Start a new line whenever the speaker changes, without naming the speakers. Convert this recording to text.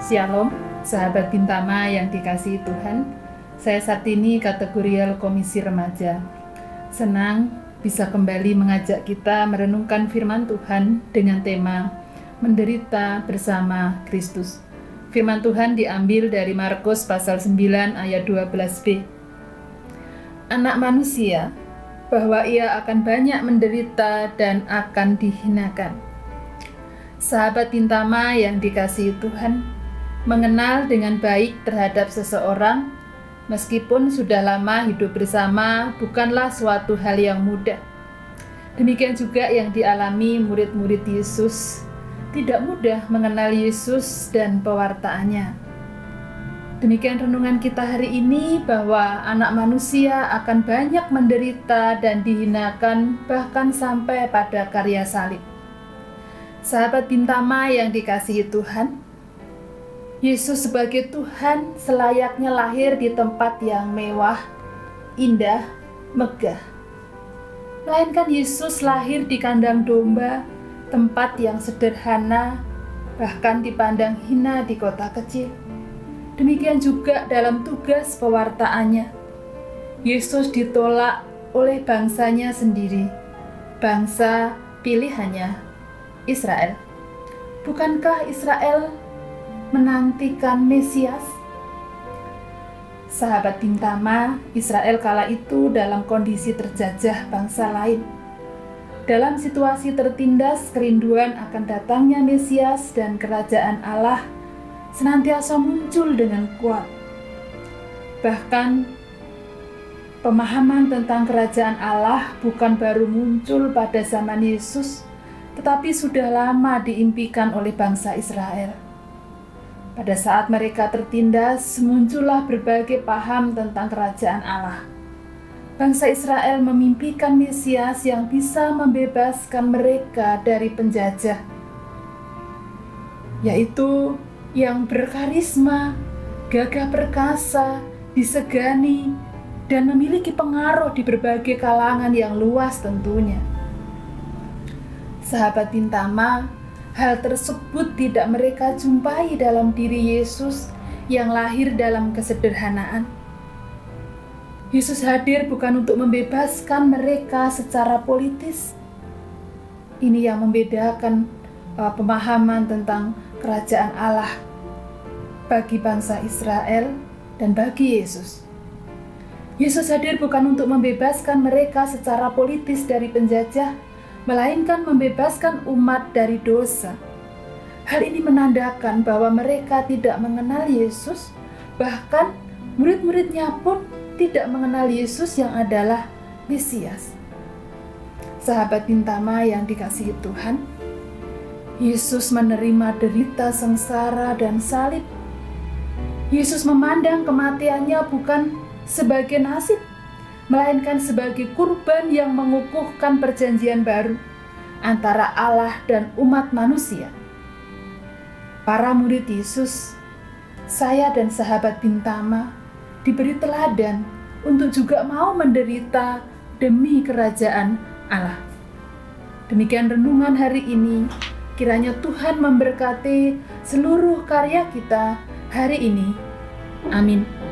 Shalom, sahabat Bintama yang dikasihi Tuhan. Saya saat ini kategorial Komisi Remaja. Senang bisa kembali mengajak kita merenungkan firman Tuhan dengan tema Menderita bersama Kristus. Firman Tuhan diambil dari Markus pasal 9 ayat 12b. Anak manusia bahwa ia akan banyak menderita dan akan dihinakan. Sahabat Bintama yang dikasihi Tuhan, mengenal dengan baik terhadap seseorang, meskipun sudah lama hidup bersama, bukanlah suatu hal yang mudah. Demikian juga yang dialami murid-murid Yesus, tidak mudah mengenal Yesus dan pewartaannya. Demikian renungan kita hari ini bahwa anak manusia akan banyak menderita dan dihinakan bahkan sampai pada karya salib. Sahabat Bintama yang dikasihi Tuhan, Yesus sebagai Tuhan selayaknya lahir di tempat yang mewah, indah, megah. Melainkan Yesus lahir di kandang domba, tempat yang sederhana, bahkan dipandang hina di kota kecil. Demikian juga dalam tugas pewartaannya. Yesus ditolak oleh bangsanya sendiri, bangsa pilihannya, Israel. Bukankah Israel menantikan Mesias? Sahabat Bintama, Israel kala itu dalam kondisi terjajah bangsa lain. Dalam situasi tertindas kerinduan akan datangnya Mesias dan kerajaan Allah senantiasa muncul dengan kuat. Bahkan pemahaman tentang kerajaan Allah bukan baru muncul pada zaman Yesus, tetapi sudah lama diimpikan oleh bangsa Israel. Pada saat mereka tertindas, muncullah berbagai paham tentang kerajaan Allah. Bangsa Israel memimpikan Mesias yang bisa membebaskan mereka dari penjajah, yaitu yang berkarisma, gagah perkasa, disegani, dan memiliki pengaruh di berbagai kalangan yang luas tentunya. Sahabat Bintama, Hal tersebut tidak mereka jumpai dalam diri Yesus yang lahir dalam kesederhanaan. Yesus hadir bukan untuk membebaskan mereka secara politis. Ini yang membedakan uh, pemahaman tentang kerajaan Allah bagi bangsa Israel dan bagi Yesus. Yesus hadir bukan untuk membebaskan mereka secara politis dari penjajah, melainkan membebaskan umat dari dosa. Hal ini menandakan bahwa mereka tidak mengenal Yesus, bahkan murid-muridnya pun tidak mengenal Yesus yang adalah Mesias. Sahabat Bintama yang dikasihi Tuhan, Yesus menerima derita sengsara dan salib. Yesus memandang kematiannya bukan sebagai nasib, melainkan sebagai kurban yang mengukuhkan perjanjian baru antara Allah dan umat manusia. Para murid Yesus, saya dan sahabat Bintama diberi teladan untuk juga mau menderita demi kerajaan Allah. Demikian renungan hari ini. Kiranya Tuhan memberkati seluruh karya kita hari ini. Amin.